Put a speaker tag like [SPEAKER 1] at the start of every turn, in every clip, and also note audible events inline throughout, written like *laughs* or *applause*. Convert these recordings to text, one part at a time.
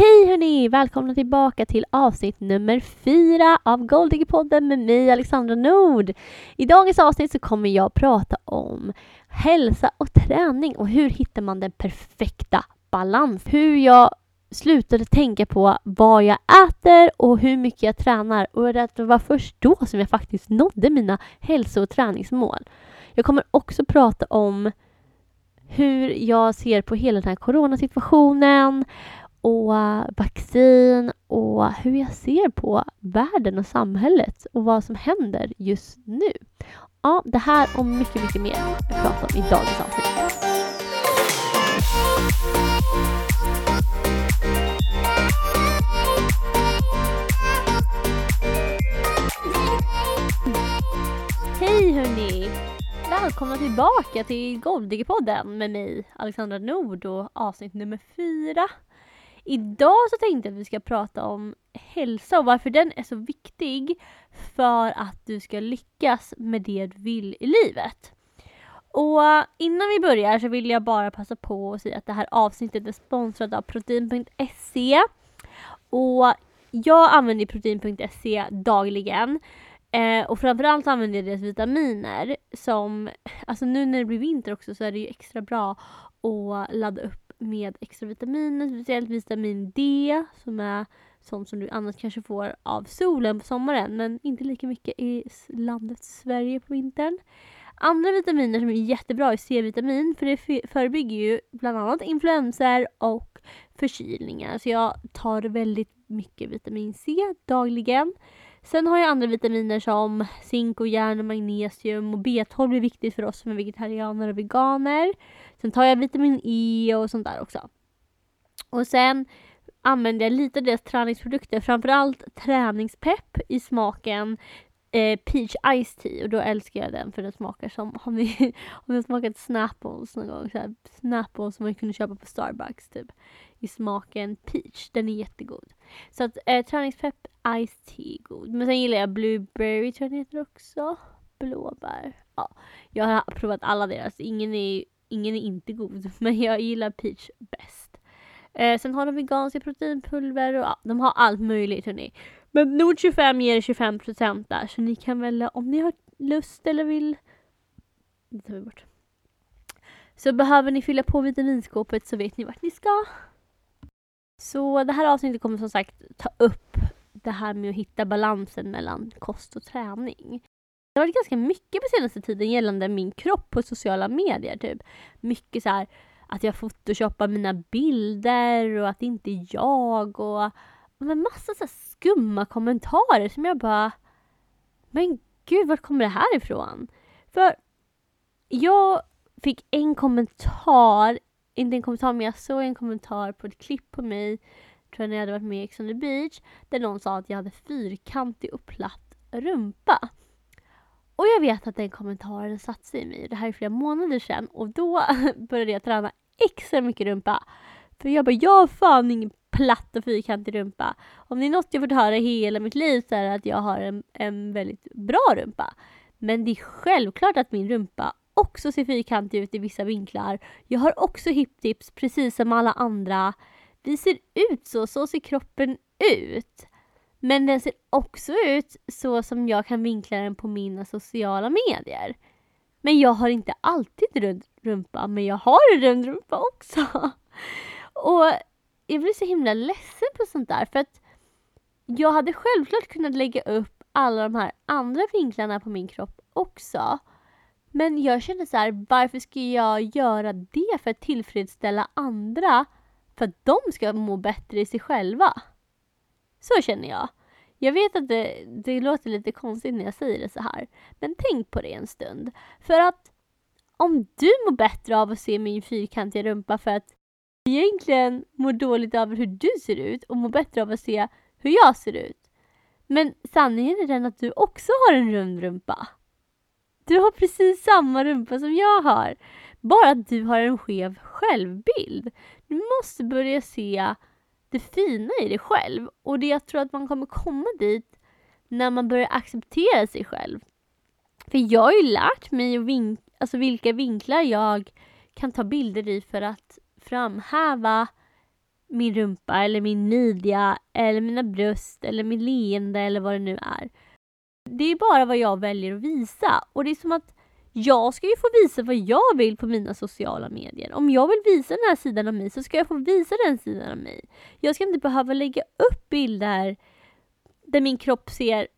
[SPEAKER 1] Hej hörni! Välkomna tillbaka till avsnitt nummer fyra av Goldigger-podden med mig Alexandra Nord. I dagens avsnitt så kommer jag prata om hälsa och träning och hur hittar man den perfekta balansen. Hur jag slutade tänka på vad jag äter och hur mycket jag tränar och det var först då som jag faktiskt nådde mina hälso och träningsmål. Jag kommer också prata om hur jag ser på hela den här coronasituationen och vaccin och hur jag ser på världen och samhället och vad som händer just nu. Ja, det här och mycket, mycket mer jag pratar om i dagens avsnitt. Hej hörni! Välkomna tillbaka till Golddiggerpodden med mig Alexandra Nord och avsnitt nummer fyra. Idag så tänkte jag att vi ska prata om hälsa och varför den är så viktig för att du ska lyckas med det du vill i livet. Och innan vi börjar så vill jag bara passa på att säga att det här avsnittet är sponsrat av protein.se och jag använder protein.se dagligen Eh, och framförallt använder jag deras vitaminer som, alltså nu när det blir vinter också så är det ju extra bra att ladda upp med extra vitaminer, speciellt vitamin D som är sånt som du annars kanske får av solen på sommaren men inte lika mycket i landet Sverige på vintern. Andra vitaminer som är jättebra är C-vitamin för det förebygger ju bland annat influenser och förkylningar. Så jag tar väldigt mycket vitamin C dagligen. Sen har jag andra vitaminer som zink och järn och magnesium och B12 är viktigt för oss som är vegetarianer och veganer. Sen tar jag vitamin E och sånt där också. Och sen använder jag lite av deras träningsprodukter, framförallt träningspepp i smaken eh, Peach Ice Tea och då älskar jag den för den smakar som, har ni, *laughs* har ni smakat Snapples någon gång? Så här, Snapples som man kunde köpa på Starbucks typ i smaken peach. Den är jättegod. Så att eh, träningspepp Ice Tea är god. Men sen gillar jag blueberry tror jag den heter också. Blåbär. Ja, jag har provat alla deras. Ingen är, ingen är inte god. *laughs* Men jag gillar peach bäst. Eh, sen har de veganska proteinpulver och ja, de har allt möjligt hörni. Men Nord 25 ger 25% där så ni kan väl om ni har lust eller vill det tar vi bort. Så behöver ni fylla på vitaminskåpet så vet ni vart ni ska. Så det här avsnittet kommer som sagt ta upp det här med att hitta balansen mellan kost och träning. Det har varit ganska mycket på senaste tiden gällande min kropp på sociala medier. Typ. Mycket så här att jag photoshoppar mina bilder och att det inte är jag och men massa så skumma kommentarer som jag bara Men gud, vart kommer det här ifrån? För jag fick en kommentar inte en kommentar men jag såg en kommentar på ett klipp på mig, tror jag när jag hade varit med i Ex on the beach, där någon sa att jag hade fyrkantig och platt rumpa. Och jag vet att den kommentaren satt sig i mig. Det här är flera månader sedan och då *laughs* började jag träna extra mycket rumpa. För jag bara, jag har fan ingen platt och fyrkantig rumpa. Om det är något jag fått höra hela mitt liv så är det att jag har en, en väldigt bra rumpa. Men det är självklart att min rumpa också ser fyrkantig ut i vissa vinklar. Jag har också hiptips precis som alla andra. Vi ser ut så, så ser kroppen ut. Men den ser också ut så som jag kan vinkla den på mina sociala medier. Men jag har inte alltid rund rumpa, men jag har en rund rumpa också. *laughs* Och jag blir så himla ledsen på sånt där för att jag hade självklart kunnat lägga upp alla de här andra vinklarna på min kropp också. Men jag känner så här, varför ska jag göra det för att tillfredsställa andra? För att de ska må bättre i sig själva. Så känner jag. Jag vet att det, det låter lite konstigt när jag säger det så här. Men tänk på det en stund. För att om du mår bättre av att se min fyrkantiga rumpa för att egentligen mår dåligt av hur du ser ut och mår bättre av att se hur jag ser ut. Men sanningen är den att du också har en rund rumpa. Du har precis samma rumpa som jag har. Bara att du har en skev självbild. Du måste börja se det fina i dig själv. Och det jag tror att man kommer komma dit när man börjar acceptera sig själv. För jag har ju lärt mig vink alltså vilka vinklar jag kan ta bilder i för att framhäva min rumpa eller min midja eller mina bröst eller min leende eller vad det nu är. Det är bara vad jag väljer att visa och det är som att jag ska ju få visa vad jag vill på mina sociala medier. Om jag vill visa den här sidan av mig så ska jag få visa den sidan av mig. Jag ska inte behöva lägga upp bilder där min kropp ser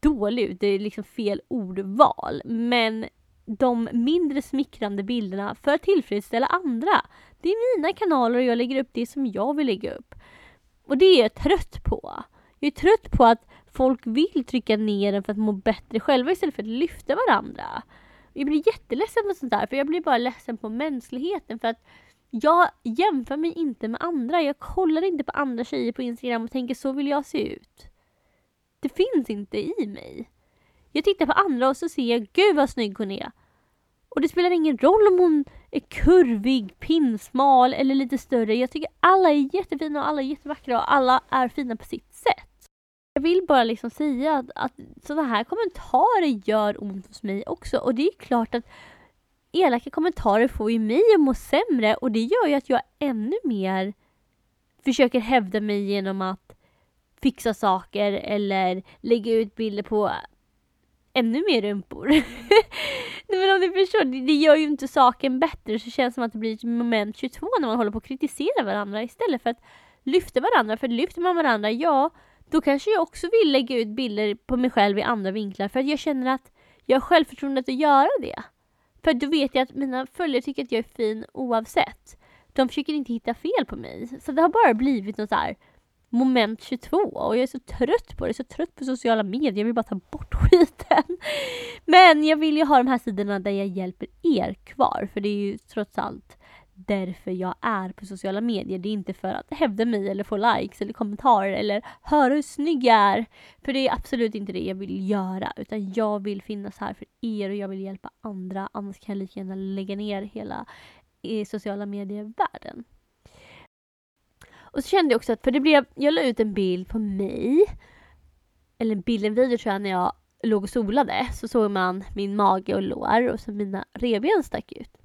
[SPEAKER 1] dålig ut, det är liksom fel ordval. Men de mindre smickrande bilderna för att tillfredsställa andra. Det är mina kanaler och jag lägger upp det som jag vill lägga upp. Och det är jag trött på. Jag är trött på att folk vill trycka ner en för att må bättre själva istället för att lyfta varandra. Jag blir jätteledsen på sånt där, för jag blir bara ledsen på mänskligheten för att jag jämför mig inte med andra. Jag kollar inte på andra tjejer på Instagram och tänker så vill jag se ut. Det finns inte i mig. Jag tittar på andra och så ser jag, gud vad snygg hon är. Och det spelar ingen roll om hon är kurvig, pinsmal eller lite större. Jag tycker alla är jättefina och alla är jättevackra och alla är fina på sitt sätt. Jag vill bara liksom säga att, att sådana här kommentarer gör ont hos mig också. Och det är klart att elaka kommentarer får ju mig att må sämre och det gör ju att jag ännu mer försöker hävda mig genom att fixa saker eller lägga ut bilder på ännu mer rumpor. *laughs* Nej men om du förstår, det, det gör ju inte saken bättre så det känns som att det blir ett moment 22 när man håller på att kritisera varandra istället för att lyfta varandra. För lyfter man varandra, ja, då kanske jag också vill lägga ut bilder på mig själv i andra vinklar för att jag känner att jag har självförtroendet att göra det. För då vet jag att mina följare tycker att jag är fin oavsett. De försöker inte hitta fel på mig. Så det har bara blivit något så här moment 22 och jag är så trött på det, jag är så trött på sociala medier, jag vill bara ta bort *laughs* skiten. Men jag vill ju ha de här sidorna där jag hjälper er kvar, för det är ju trots allt därför jag är på sociala medier. Det är inte för att hävda mig eller få likes eller kommentarer eller höra hur snygg jag är. För det är absolut inte det jag vill göra, utan jag vill finnas här för er och jag vill hjälpa andra. Annars kan jag lika gärna lägga ner hela eh, sociala medier-världen. Och så kände jag också att, för det blev, jag la ut en bild på mig, eller en bild, en video tror jag, när jag låg och solade. Så såg man min mage och lår och så mina revben stack ut.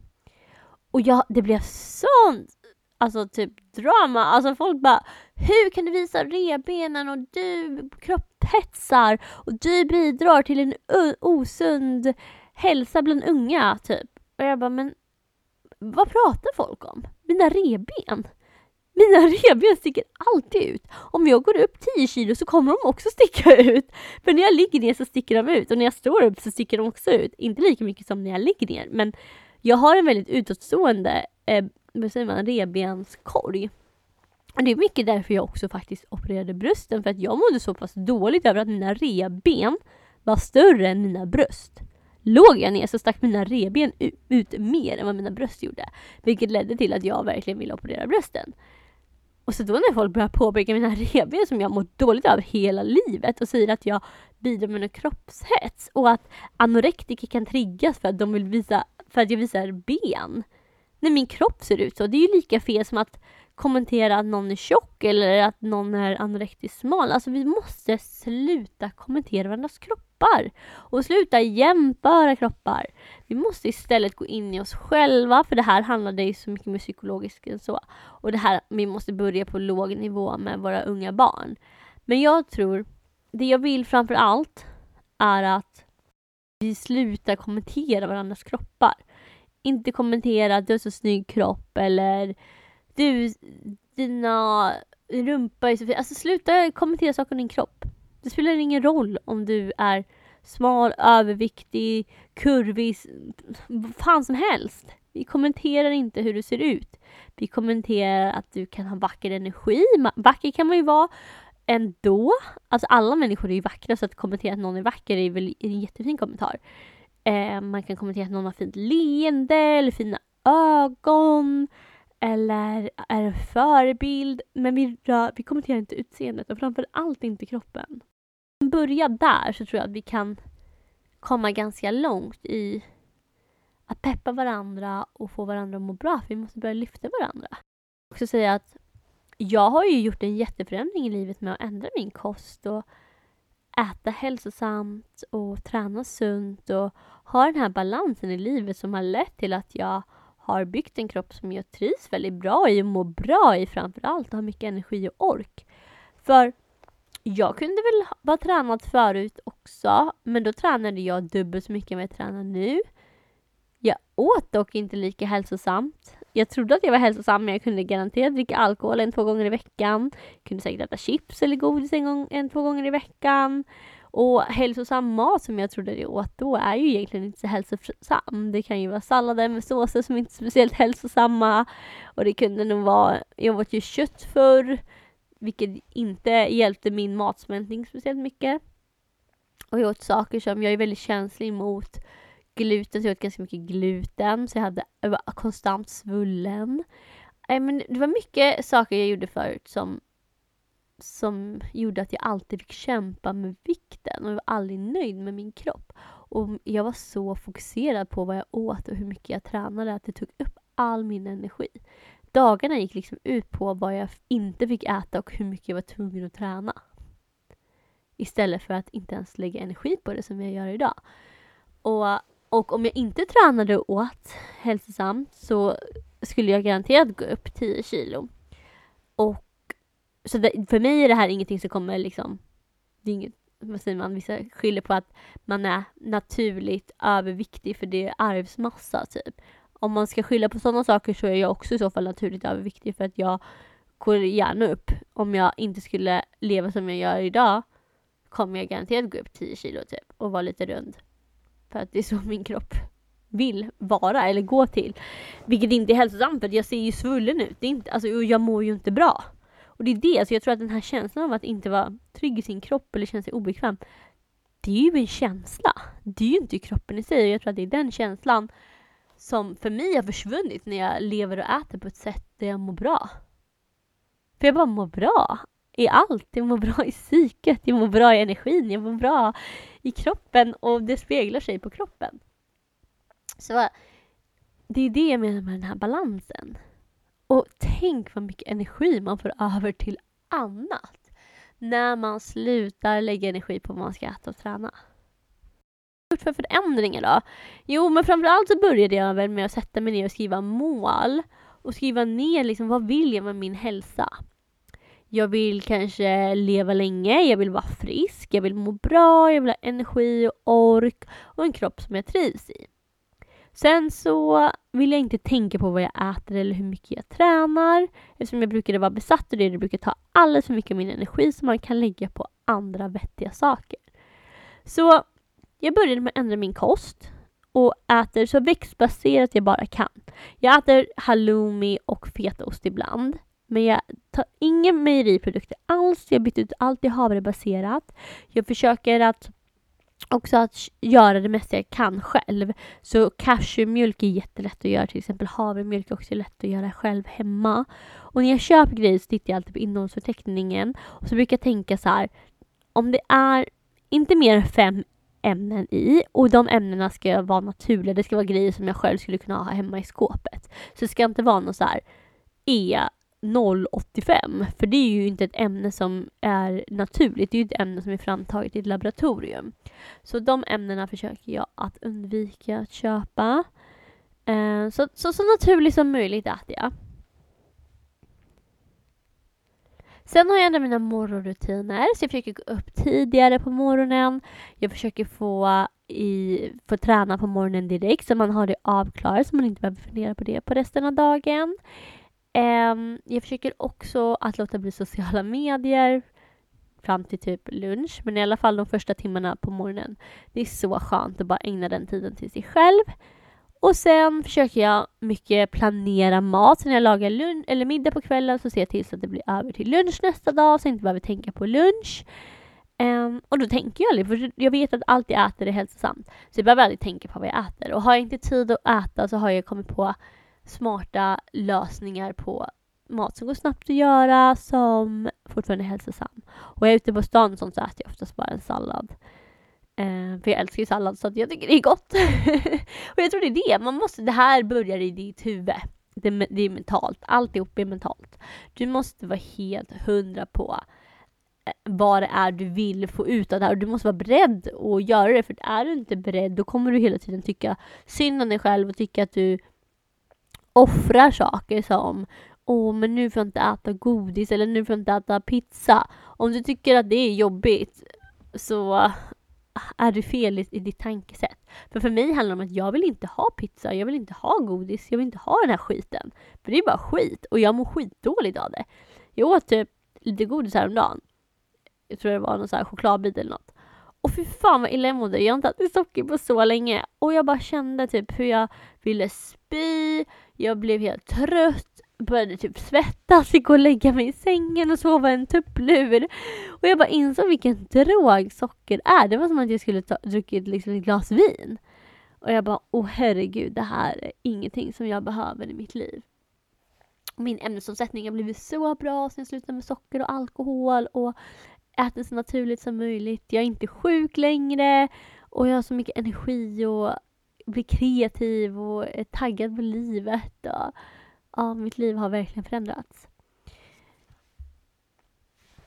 [SPEAKER 1] Och jag, det blev sånt alltså typ drama. Alltså folk bara Hur kan du visa revbenen och du kropphetsar och du bidrar till en osund hälsa bland unga typ. Och jag bara men vad pratar folk om? Mina revben? Mina *laughs* revben sticker alltid ut. Om jag går upp 10 kilo så kommer de också sticka ut. För när jag ligger ner så sticker de ut och när jag står upp så sticker de också ut. Inte lika mycket som när jag ligger ner men jag har en väldigt utåtstående eh, vad säger man, revbenskorg. Och det är mycket därför jag också faktiskt opererade brösten för att jag mådde så pass dåligt över att mina revben var större än mina bröst. Låg jag ner så stack mina revben ut mer än vad mina bröst gjorde. Vilket ledde till att jag verkligen ville operera brösten. Och så då när folk börjar påpeka mina revben som jag mått dåligt av hela livet och säger att jag bidrar med en kroppshets och att anorektiker kan triggas för att de vill visa, för att jag visar ben. När min kropp ser ut så, det är ju lika fel som att kommentera att någon är tjock eller att någon är anorektiskt smal. Alltså vi måste sluta kommentera varandras kroppar och sluta jämföra kroppar. Vi måste istället gå in i oss själva för det här handlar ju så mycket mer psykologiskt än så. Och det här, vi måste börja på låg nivå med våra unga barn. Men jag tror, det jag vill framför allt är att vi slutar kommentera varandras kroppar. Inte kommentera att du har så snygg kropp eller du, dina rumpa är så fin. Alltså sluta kommentera saker om din kropp. Det spelar ingen roll om du är smal, överviktig, kurvig, vad fan som helst. Vi kommenterar inte hur du ser ut. Vi kommenterar att du kan ha vacker energi. Vacker kan man ju vara ändå. Alltså alla människor är ju vackra så att kommentera att någon är vacker är väl en jättefin kommentar. Eh, man kan kommentera att någon har fint leende eller fina ögon eller är en förebild. Men vi, rör, vi kommenterar inte utseendet och framför allt inte kroppen. Börja där så tror jag att vi kan komma ganska långt i att peppa varandra och få varandra att må bra. För vi måste börja lyfta varandra. Jag också säga att jag har ju gjort en jätteförändring i livet med att ändra min kost och äta hälsosamt och träna sunt och ha den här balansen i livet som har lett till att jag har byggt en kropp som jag trivs väldigt bra i och mår bra i framförallt och har mycket energi och ork. För jag kunde väl ha tränat förut också, men då tränade jag dubbelt så mycket som jag tränar nu. Jag åt dock inte lika hälsosamt. Jag trodde att jag var hälsosam, men jag kunde garanterat dricka alkohol en, två gånger i veckan. Jag kunde säkert äta chips eller godis en, gång, en, två gånger i veckan. Och hälsosam mat som jag trodde jag åt då är ju egentligen inte så hälsosam. Det kan ju vara sallader med såser som inte är speciellt hälsosamma. Och det kunde nog vara, jag åt ju kött förr, vilket inte hjälpte min matsmältning speciellt mycket. Och jag åt saker som jag är väldigt känslig mot gluten, så jag åt ganska mycket gluten, så jag, hade, jag var konstant svullen. men det var mycket saker jag gjorde förut som som gjorde att jag alltid fick kämpa med vikten och jag var aldrig nöjd med min kropp. Och jag var så fokuserad på vad jag åt och hur mycket jag tränade att det tog upp all min energi. Dagarna gick liksom ut på vad jag inte fick äta och hur mycket jag var tvungen att träna. Istället för att inte ens lägga energi på det som jag gör idag. Och, och om jag inte tränade och åt hälsosamt så skulle jag garanterat gå upp 10 kilo. Och så det, för mig är det här ingenting som kommer liksom, det är inget, vad säger man, vissa skyller på att man är naturligt överviktig för det är arvsmassa typ. Om man ska skylla på sådana saker så är jag också i så fall naturligt överviktig för att jag går gärna upp. Om jag inte skulle leva som jag gör idag kommer jag garanterat gå upp 10 kilo typ och vara lite rund. För att det är så min kropp vill vara eller gå till. Vilket inte är hälsosamt för jag ser ju svullen ut. Det är inte, alltså, jag mår ju inte bra. Och det är det, alltså jag tror att den här känslan av att inte vara trygg i sin kropp eller känna sig obekväm, det är ju en känsla. Det är ju inte kroppen i sig. Och jag tror att det är den känslan som för mig har försvunnit när jag lever och äter på ett sätt där jag mår bra. För jag bara mår bra i allt. Jag mår bra i psyket, jag mår bra i energin, jag mår bra i kroppen och det speglar sig på kroppen. Så det är det jag menar med den här balansen. Och tänk vad mycket energi man får över till annat när man slutar lägga energi på vad man ska äta och träna. Vad har för förändringar då? Jo, men framförallt så började jag väl med att sätta mig ner och skriva mål och skriva ner liksom vad vill jag med min hälsa? Jag vill kanske leva länge, jag vill vara frisk, jag vill må bra, jag vill ha energi och ork och en kropp som jag trivs i. Sen så vill jag inte tänka på vad jag äter eller hur mycket jag tränar eftersom jag brukade vara besatt av det. Det brukar ta alldeles för mycket av min energi som man kan lägga på andra vettiga saker. Så jag började med att ändra min kost och äter så växtbaserat jag bara kan. Jag äter halloumi och fetaost ibland. Men jag tar inga mejeriprodukter alls. Jag byter ut allt till havrebaserat. Jag försöker att också att göra det mesta jag kan själv. Så cashewmjölk är jättelätt att göra, till exempel havremjölk är också lätt att göra själv hemma. Och när jag köper grejer så tittar jag alltid på innehållsförteckningen och så brukar jag tänka så här, om det är inte mer än fem ämnen i och de ämnena ska vara naturliga, det ska vara grejer som jag själv skulle kunna ha hemma i skåpet. Så det ska inte vara något så här E 0,85 för det är ju inte ett ämne som är naturligt, det är ju ett ämne som är framtaget i ett laboratorium. Så de ämnena försöker jag att undvika att köpa. Eh, så, så, så naturligt som möjligt äter jag. Sen har jag ändrat mina morgonrutiner, så jag försöker gå upp tidigare på morgonen. Jag försöker få, i, få träna på morgonen direkt så man har det avklarat så man inte behöver fundera på det på resten av dagen. Ehm, jag försöker också att låta bli sociala medier fram till typ lunch, men i alla fall de första timmarna på morgonen. Det är så skönt att bara ägna den tiden till sig själv. Och sen försöker jag mycket planera mat. Så när jag lagar lunch, eller middag på kvällen så ser jag till så att det blir över till lunch nästa dag så jag inte behöver tänka på lunch. Um, och då tänker jag aldrig, för jag vet att allt jag äter är hälsosamt. Så jag behöver aldrig tänka på vad jag äter. Och har jag inte tid att äta så har jag kommit på smarta lösningar på mat som går snabbt att göra, som fortfarande är hälsosam. Och är jag ute på stan sånt så äter jag oftast bara en sallad. Eh, för jag älskar ju sallad så att jag tycker det är gott. *laughs* och jag tror det är det, man måste, det här börjar i ditt huvud. Det, det är mentalt, alltihop är mentalt. Du måste vara helt hundra på eh, vad det är du vill få ut av det här och du måste vara beredd att göra det för är du inte beredd då kommer du hela tiden tycka synd om dig själv och tycka att du offrar saker som Åh, men nu får jag inte äta godis eller nu får jag inte äta pizza. Om du tycker att det är jobbigt så eh, är du fel i, i ditt tankesätt. För för mig handlar det om att jag vill inte ha pizza, jag vill inte ha godis, jag vill inte ha den här skiten. För det är bara skit och jag mår skitdåligt av det. Jag åt typ lite godis häromdagen. Jag tror det var någon så här chokladbit eller något. Och fy fan vad illa jag mådde. Jag har inte ätit socker på så länge. Och jag bara kände typ hur jag ville spy. Jag blev helt trött. Började typ svettas, gick och lägga mig i sängen och sova en tupplur. Och jag bara insåg vilken drog socker är. Det var som att jag skulle ta, druckit liksom ett glas vin. Och jag bara, åh herregud, det här är ingenting som jag behöver i mitt liv. Min ämnesomsättning har blivit så bra sen jag slutade med socker och alkohol och äter så naturligt som möjligt. Jag är inte sjuk längre och jag har så mycket energi och bli kreativ och är taggad på livet. Och, ja, mitt liv har verkligen förändrats.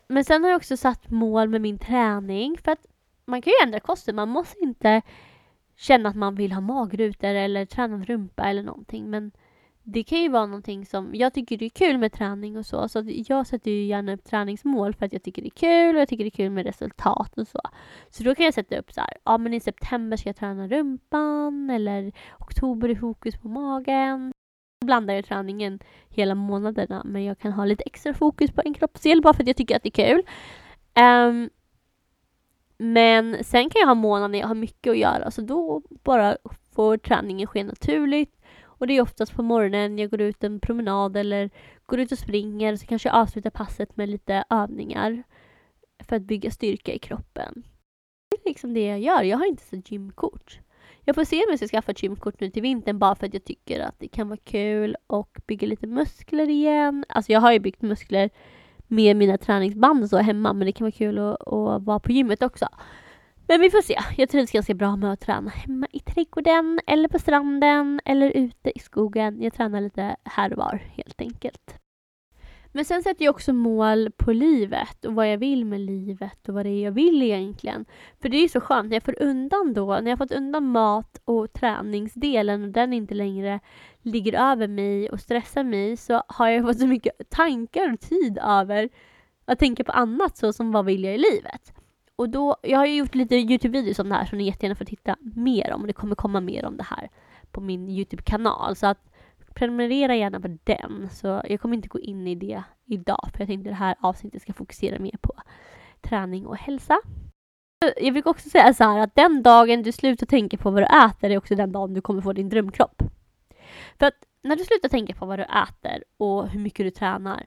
[SPEAKER 1] Men sen har jag också satt mål med min träning för att man kan ju ändra kosten. Man måste inte känna att man vill ha magrutor eller tränad rumpa eller någonting. Men det kan ju vara någonting som, jag tycker det är kul med träning och så, så jag sätter ju gärna upp träningsmål för att jag tycker det är kul och jag tycker det är kul med resultat och så. Så då kan jag sätta upp så här, ja men i september ska jag träna rumpan eller oktober är fokus på magen. Jag blandar ju träningen hela månaderna men jag kan ha lite extra fokus på en kroppsdel bara för att jag tycker att det är kul. Um, men sen kan jag ha månader när jag har mycket att göra så då bara får träningen ske naturligt och det är oftast på morgonen jag går ut en promenad eller går ut och springer så kanske jag avslutar passet med lite övningar för att bygga styrka i kroppen. Det är liksom det jag gör. Jag har inte så gymkort. Jag får se om jag ska skaffa ett gymkort nu till vintern bara för att jag tycker att det kan vara kul och bygga lite muskler igen. Alltså jag har ju byggt muskler med mina träningsband och så hemma men det kan vara kul att, att vara på gymmet också. Men vi får se. Jag trivs ganska bra med att träna hemma i trädgården eller på stranden eller ute i skogen. Jag tränar lite här och var helt enkelt. Men sen sätter jag också mål på livet och vad jag vill med livet och vad det är jag vill egentligen. För det är ju så skönt när jag får undan då, när jag fått undan mat och träningsdelen och den inte längre ligger över mig och stressar mig så har jag fått så mycket tankar och tid över att tänka på annat så som vad vill jag i livet. Och då, jag har ju gjort lite Youtube-videos om det här som ni jättegärna får titta mer om. Det kommer komma mer om det här på min Youtube-kanal. Så att prenumerera gärna på den. Så jag kommer inte gå in i det idag för jag tänkte att det här avsnittet ska fokusera mer på träning och hälsa. Jag vill också säga så här att den dagen du slutar tänka på vad du äter är också den dagen du kommer få din drömkropp. För att när du slutar tänka på vad du äter och hur mycket du tränar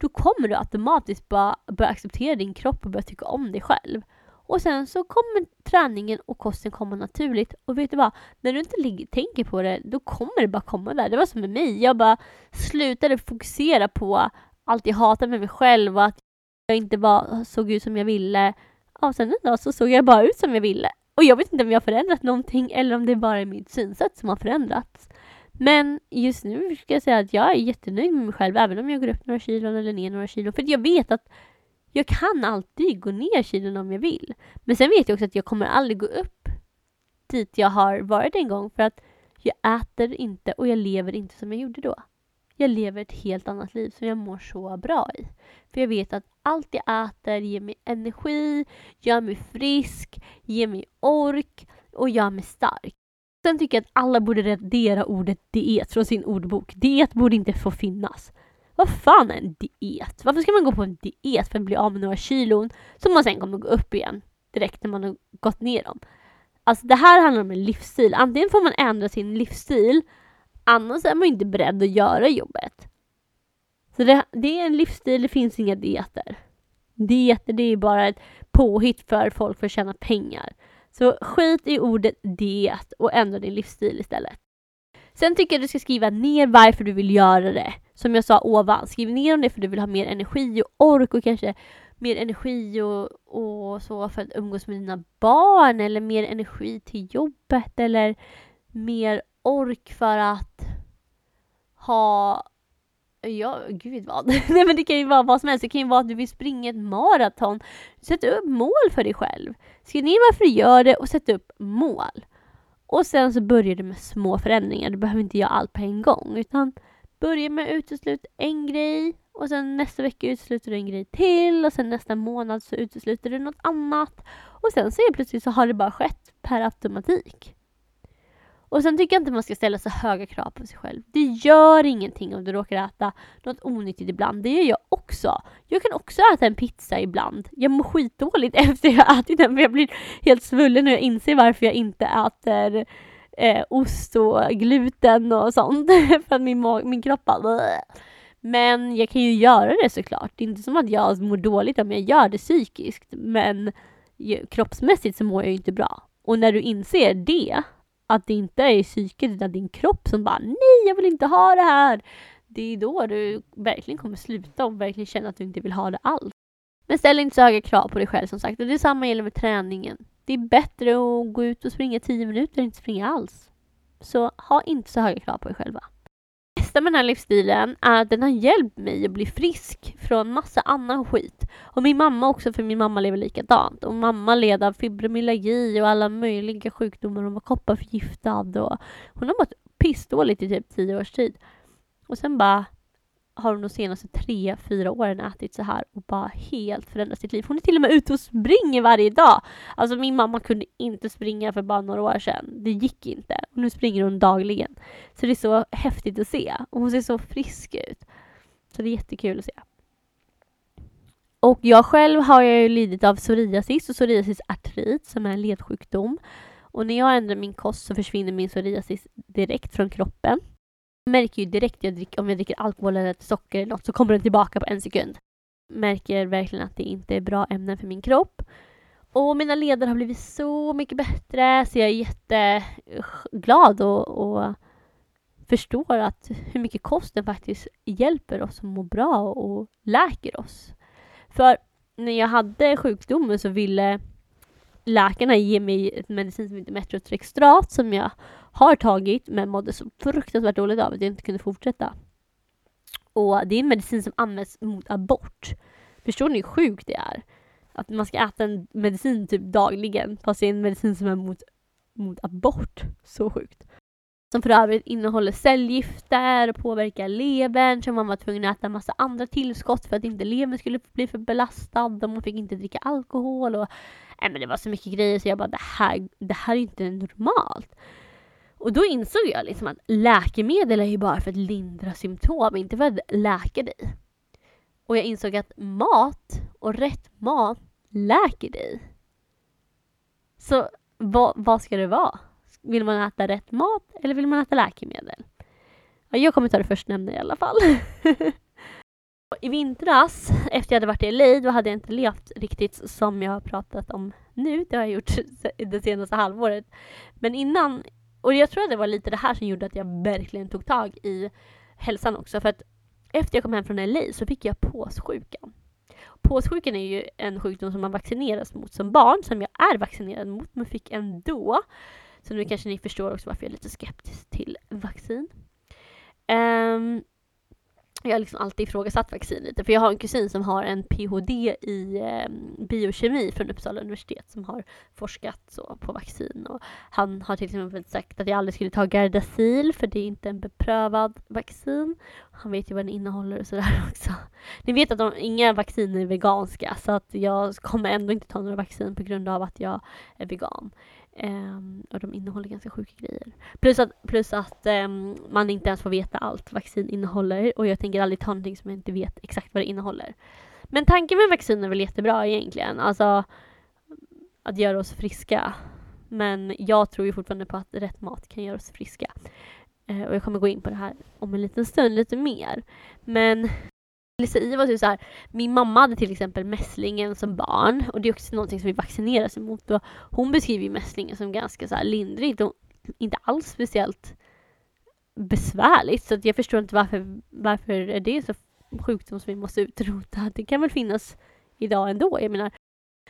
[SPEAKER 1] då kommer du automatiskt bara börja acceptera din kropp och börja tycka om dig själv. Och sen så kommer träningen och kosten komma naturligt. Och vet du vad? När du inte ligger, tänker på det, då kommer det bara komma där. Det var som med mig. Jag bara slutade fokusera på allt jag hatade med mig själv och att jag inte var, såg ut som jag ville. Och sen en dag så såg jag bara ut som jag ville. Och jag vet inte om jag har förändrat någonting eller om det bara är mitt synsätt som har förändrats. Men just nu ska jag säga att jag är jättenöjd med mig själv även om jag går upp några kilon eller ner några kilon. För jag vet att jag kan alltid gå ner kilon om jag vill. Men sen vet jag också att jag kommer aldrig gå upp dit jag har varit en gång för att jag äter inte och jag lever inte som jag gjorde då. Jag lever ett helt annat liv som jag mår så bra i. För jag vet att allt jag äter ger mig energi, gör mig frisk, ger mig ork och gör mig stark. Sen tycker jag att alla borde radera ordet diet från sin ordbok. Diet borde inte få finnas. Vad fan är en diet? Varför ska man gå på en diet för att bli av med några kilon som man sen kommer gå upp igen direkt när man har gått ner dem? Alltså det här handlar om en livsstil. Antingen får man ändra sin livsstil, annars är man inte beredd att göra jobbet. Så det, det är en livsstil, det finns inga dieter. Dieter det är bara ett påhitt för folk för att tjäna pengar. Så skit i ordet diet och ändra din livsstil istället. Sen tycker jag att du ska skriva ner varför du vill göra det. Som jag sa ovan, skriv ner om det för att du vill ha mer energi och ork och kanske mer energi och, och så för att umgås med dina barn eller mer energi till jobbet eller mer ork för att ha Ja, gud vad. *laughs* Nej men det kan ju vara vad som helst. Det kan ju vara att du vill springa ett maraton. Sätt upp mål för dig själv. Skriv ner varför du gör det och sätt upp mål. Och sen så börjar du med små förändringar. Du behöver inte göra allt på en gång utan börja med att utesluta en grej och sen nästa vecka utesluter du en grej till och sen nästa månad så utesluter du något annat. Och sen så plötsligt så har det bara skett per automatik. Och sen tycker jag inte man ska ställa så höga krav på sig själv. Det gör ingenting om du råkar äta något onyttigt ibland. Det gör jag också. Jag kan också äta en pizza ibland. Jag mår skitdåligt *laughs* efter jag har ätit den för jag blir helt svullen och jag inser varför jag inte äter eh, ost och gluten och sånt. *laughs* för att min, min kropp bara Men jag kan ju göra det såklart. Det är inte som att jag mår dåligt om jag gör det psykiskt. Men kroppsmässigt så mår jag ju inte bra. Och när du inser det att det inte är psyket utan din kropp som bara nej, jag vill inte ha det här. Det är då du verkligen kommer sluta och verkligen känna att du inte vill ha det alls. Men ställ inte så höga krav på dig själv som sagt. Och detsamma gäller med träningen. Det är bättre att gå ut och springa 10 minuter än inte springa alls. Så ha inte så höga krav på er själva bästa med den här livsstilen är att den har hjälpt mig att bli frisk från massa annan skit. Och min mamma också, för min mamma lever likadant. Och mamma led av fibromyalgi och alla möjliga sjukdomar. Hon var kopparförgiftad och hon har mått pissdåligt i typ tio års tid. Och sen bara har hon de senaste tre, fyra åren ätit så här och bara helt förändrat sitt liv. Hon är till och med ute och springer varje dag. Alltså min mamma kunde inte springa för bara några år sedan. Det gick inte. Och nu springer hon dagligen. Så det är så häftigt att se. Och hon ser så frisk ut. Så det är jättekul att se. Och jag själv har ju lidit av psoriasis och psoriasisartrit som är en ledsjukdom. Och när jag ändrar min kost så försvinner min psoriasis direkt från kroppen. Jag märker ju direkt jag dricker, om jag dricker alkohol eller socker eller något så kommer den tillbaka på en sekund. Märker verkligen att det inte är bra ämnen för min kropp. Och mina leder har blivit så mycket bättre så jag är jätteglad och, och förstår att hur mycket kosten faktiskt hjälper oss att må bra och läker oss. För när jag hade sjukdomen så ville läkarna ge mig ett medicin som heter Metrotrextrat som jag har tagit men mådde så fruktansvärt dåligt av att jag inte kunde fortsätta. Och det är en medicin som används mot abort. Förstår ni hur sjukt det är? Att man ska äta en medicin typ dagligen fast det är en medicin som är mot, mot abort. Så sjukt. Som för övrigt innehåller cellgifter och påverkar levern så man var tvungen att äta massa andra tillskott för att inte levern skulle bli för belastad och man fick inte dricka alkohol och nej, men det var så mycket grejer så jag bara det här, det här är inte normalt. Och då insåg jag liksom att läkemedel är ju bara för att lindra symptom, inte för att läka dig. Och jag insåg att mat och rätt mat läker dig. Så vad, vad ska det vara? Vill man äta rätt mat eller vill man äta läkemedel? Ja, jag kommer ta det förstnämnda i alla fall. *laughs* I vintras, efter jag hade varit i LA, då hade jag inte levt riktigt som jag har pratat om nu. Det har jag gjort *laughs* det senaste halvåret. Men innan, och jag tror att det var lite det här som gjorde att jag verkligen tog tag i hälsan också. För att efter jag kom hem från LA så fick jag påssjukan. Påssjukan är ju en sjukdom som man vaccineras mot som barn, som jag är vaccinerad mot, men fick ändå. Så nu kanske ni förstår också varför jag är lite skeptisk till vaccin. Um, jag har liksom alltid ifrågasatt vaccin lite, för jag har en kusin som har en PhD i eh, biokemi från Uppsala universitet som har forskat så på vaccin. Och han har till exempel sagt att jag aldrig skulle ta Gardasil för det är inte en beprövad vaccin. Han vet ju vad den innehåller och sådär *laughs* också. Ni vet att de, inga vacciner är veganska så att jag kommer ändå inte ta några vaccin på grund av att jag är vegan. Um, och de innehåller ganska sjuka grejer. Plus att, plus att um, man inte ens får veta allt vaccin innehåller och jag tänker aldrig ta någonting som jag inte vet exakt vad det innehåller. Men tanken med vaccin är väl jättebra egentligen. Alltså att göra oss friska. Men jag tror ju fortfarande på att rätt mat kan göra oss friska. Uh, och jag kommer gå in på det här om en liten stund lite mer. Men Lisa I var typ så här, min mamma hade till exempel mässlingen som barn och det är också någonting som vi vaccineras emot. Och hon beskriver mässlingen som ganska så här lindrigt och inte alls speciellt besvärligt. Så jag förstår inte varför, varför är det så sjukdom som vi måste utrota. Det kan väl finnas idag ändå. Jag menar,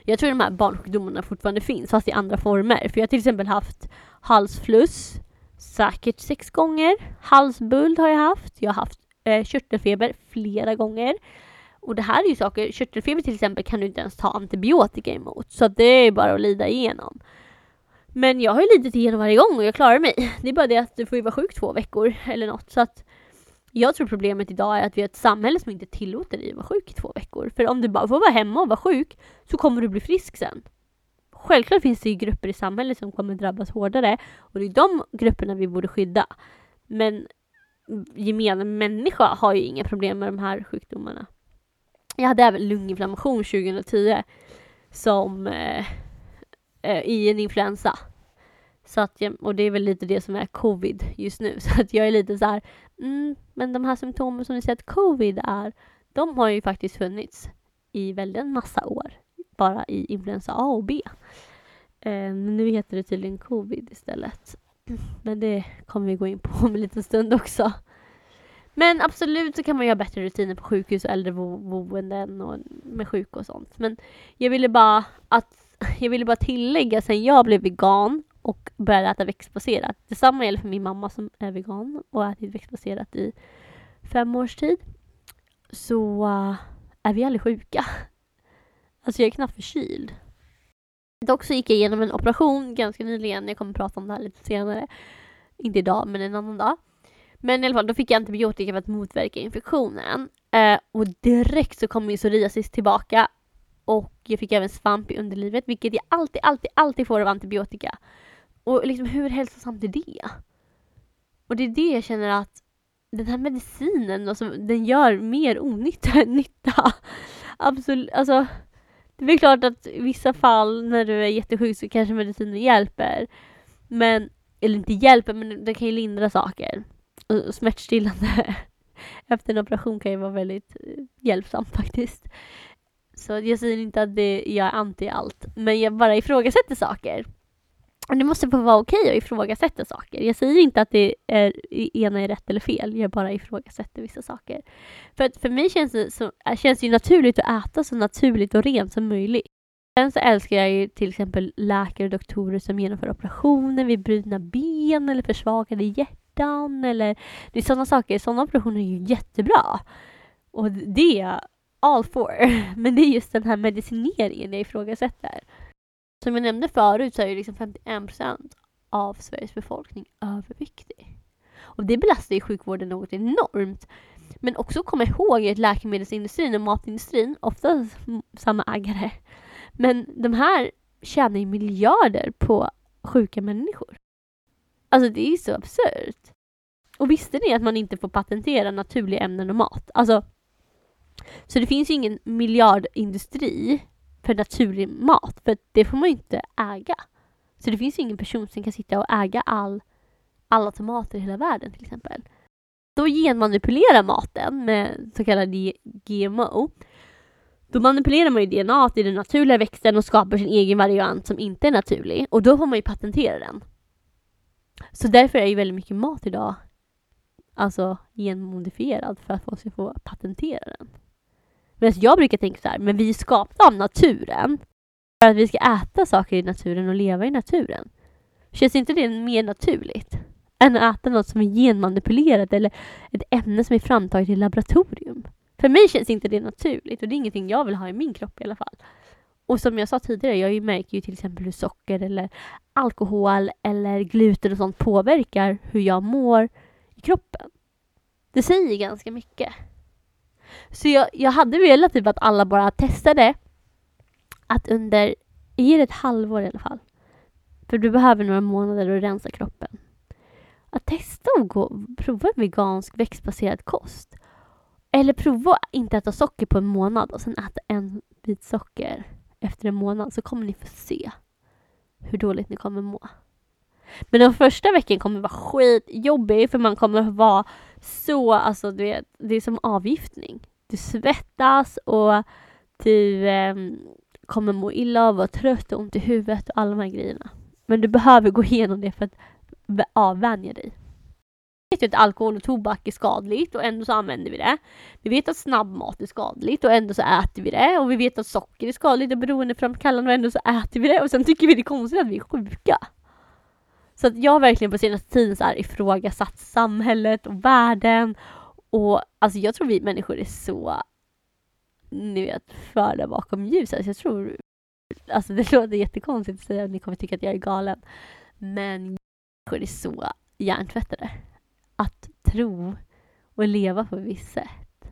[SPEAKER 1] jag tror de här barnsjukdomarna fortfarande finns fast i andra former. För jag har till exempel haft halsfluss säkert sex gånger. Halsbuld har jag haft. Jag har haft eh, körtelfeber flera gånger. Och det här är ju saker, körtelfeber till exempel kan du inte ens ta antibiotika emot. Så det är bara att lida igenom. Men jag har ju lidit igenom varje gång och jag klarar mig. *laughs* Det är bara det att du får ju vara sjuk två veckor eller något. Så att jag tror problemet idag är att vi har ett samhälle som inte tillåter dig att vara sjuk i två veckor. För om du bara får vara hemma och vara sjuk så kommer du bli frisk sen. Självklart finns det ju grupper i samhället som kommer drabbas hårdare och det är de grupperna vi borde skydda. Men gemene människa har ju inga problem med de här sjukdomarna. Jag hade även lunginflammation 2010 som eh, eh, i en influensa. Så att jag, och det är väl lite det som är covid just nu. *laughs* Så att jag är lite så här, mm, men de här symptomen som ni säger att covid är, de har ju faktiskt funnits i väldigt massa år. Bara i influensa A och B. Eh, men nu heter det tydligen covid istället. Men det kommer vi gå in på *laughs* om en liten stund också. Men absolut så kan man ju ha bättre rutiner på sjukhus och äldreboenden och med sjuka och sånt. Men jag ville bara att *laughs* jag ville bara tillägga sen jag blev vegan och började äta växtbaserat. Detsamma gäller för min mamma som är vegan och har ätit växtbaserat i fem års tid. Så uh, är vi aldrig sjuka. *laughs* Alltså jag är knappt förkyld. Dock så gick jag igenom en operation ganska nyligen. Jag kommer prata om det här lite senare. Inte idag, men en annan dag. Men i alla fall, då fick jag antibiotika för att motverka infektionen. Eh, och direkt så kom min psoriasis tillbaka. Och jag fick även svamp i underlivet, vilket jag alltid, alltid, alltid får av antibiotika. Och liksom hur hälsosamt är det? Och det är det jag känner att den här medicinen, alltså, den gör mer onytta än nytta. *laughs* Absolut, alltså. Det är väl klart att i vissa fall när du är jättesjuk så kanske medicinen hjälper. Men, eller inte hjälper, men den kan ju lindra saker. Och smärtstillande *laughs* efter en operation kan ju vara väldigt eh, hjälpsamt faktiskt. Så jag säger inte att det, jag är anti allt, men jag bara ifrågasätter saker. Och det måste få vara okej att ifrågasätta saker. Jag säger inte att det är, ena är rätt eller fel, jag bara ifrågasätter vissa saker. För att för mig känns det, så, äh, känns det ju naturligt att äta så naturligt och rent som möjligt. Sen så älskar jag ju till exempel läkare och doktorer som genomför operationer vid brutna ben eller försvagade hjärtan eller det är sådana saker. Sådana operationer är ju jättebra. Och det är jag all for. *laughs* Men det är just den här medicineringen jag ifrågasätter. Som jag nämnde förut så är ju liksom 51% av Sveriges befolkning överviktig. Och det belastar ju sjukvården något enormt. Men också komma ihåg att läkemedelsindustrin och matindustrin, ofta samma ägare, men de här tjänar ju miljarder på sjuka människor. Alltså det är ju så absurt. Och visste ni att man inte får patentera naturliga ämnen och mat? Alltså, så det finns ju ingen miljardindustri för naturlig mat, för det får man ju inte äga. Så det finns ju ingen person som kan sitta och äga all, alla tomater i hela världen till exempel. Då genmanipulerar maten med så kallad GMO. Då manipulerar man ju DNA i den naturliga växten och skapar sin egen variant som inte är naturlig och då får man ju patentera den. Så därför är ju väldigt mycket mat idag alltså genmodifierad för att folk ska få patentera den. Medan jag brukar tänka så här, men vi är skapta av naturen för att vi ska äta saker i naturen och leva i naturen. Känns inte det mer naturligt än att äta något som är genmanipulerat eller ett ämne som är framtaget i laboratorium? För mig känns inte det naturligt och det är ingenting jag vill ha i min kropp i alla fall. Och som jag sa tidigare, jag märker ju till exempel hur socker eller alkohol eller gluten och sånt påverkar hur jag mår i kroppen. Det säger ganska mycket. Så jag, jag hade velat typ att alla bara testade att under, ge det ett halvår i alla fall, för du behöver några månader att rensa kroppen. Att testa att gå, prova en vegansk växtbaserad kost. Eller prova att inte äta socker på en månad och sen äta en bit socker efter en månad så kommer ni få se hur dåligt ni kommer må. Men den första veckan kommer vara skitjobbig för man kommer vara så, alltså du vet, det är som avgiftning. Du svettas och du eh, kommer må illa av att vara trött och ont i huvudet och alla de här grejerna. Men du behöver gå igenom det för att avvänja dig. Vi vet ju att alkohol och tobak är skadligt och ändå så använder vi det. Vi vet att snabbmat är skadligt och ändå så äter vi det. Och vi vet att socker är skadligt och beroendeframkallande och ändå så äter vi det. Och sen tycker vi det är konstigt att vi är sjuka. Så att jag har verkligen på senaste tiden så här ifrågasatt samhället och världen. Och alltså jag tror vi människor är så, ni vet, förda bakom ljuset. Alltså jag tror Alltså det *laughs* låter jättekonstigt att säga att ni kommer tycka att jag är galen. Men människor är så hjärntvättade. Att tro och leva på ett visst sätt.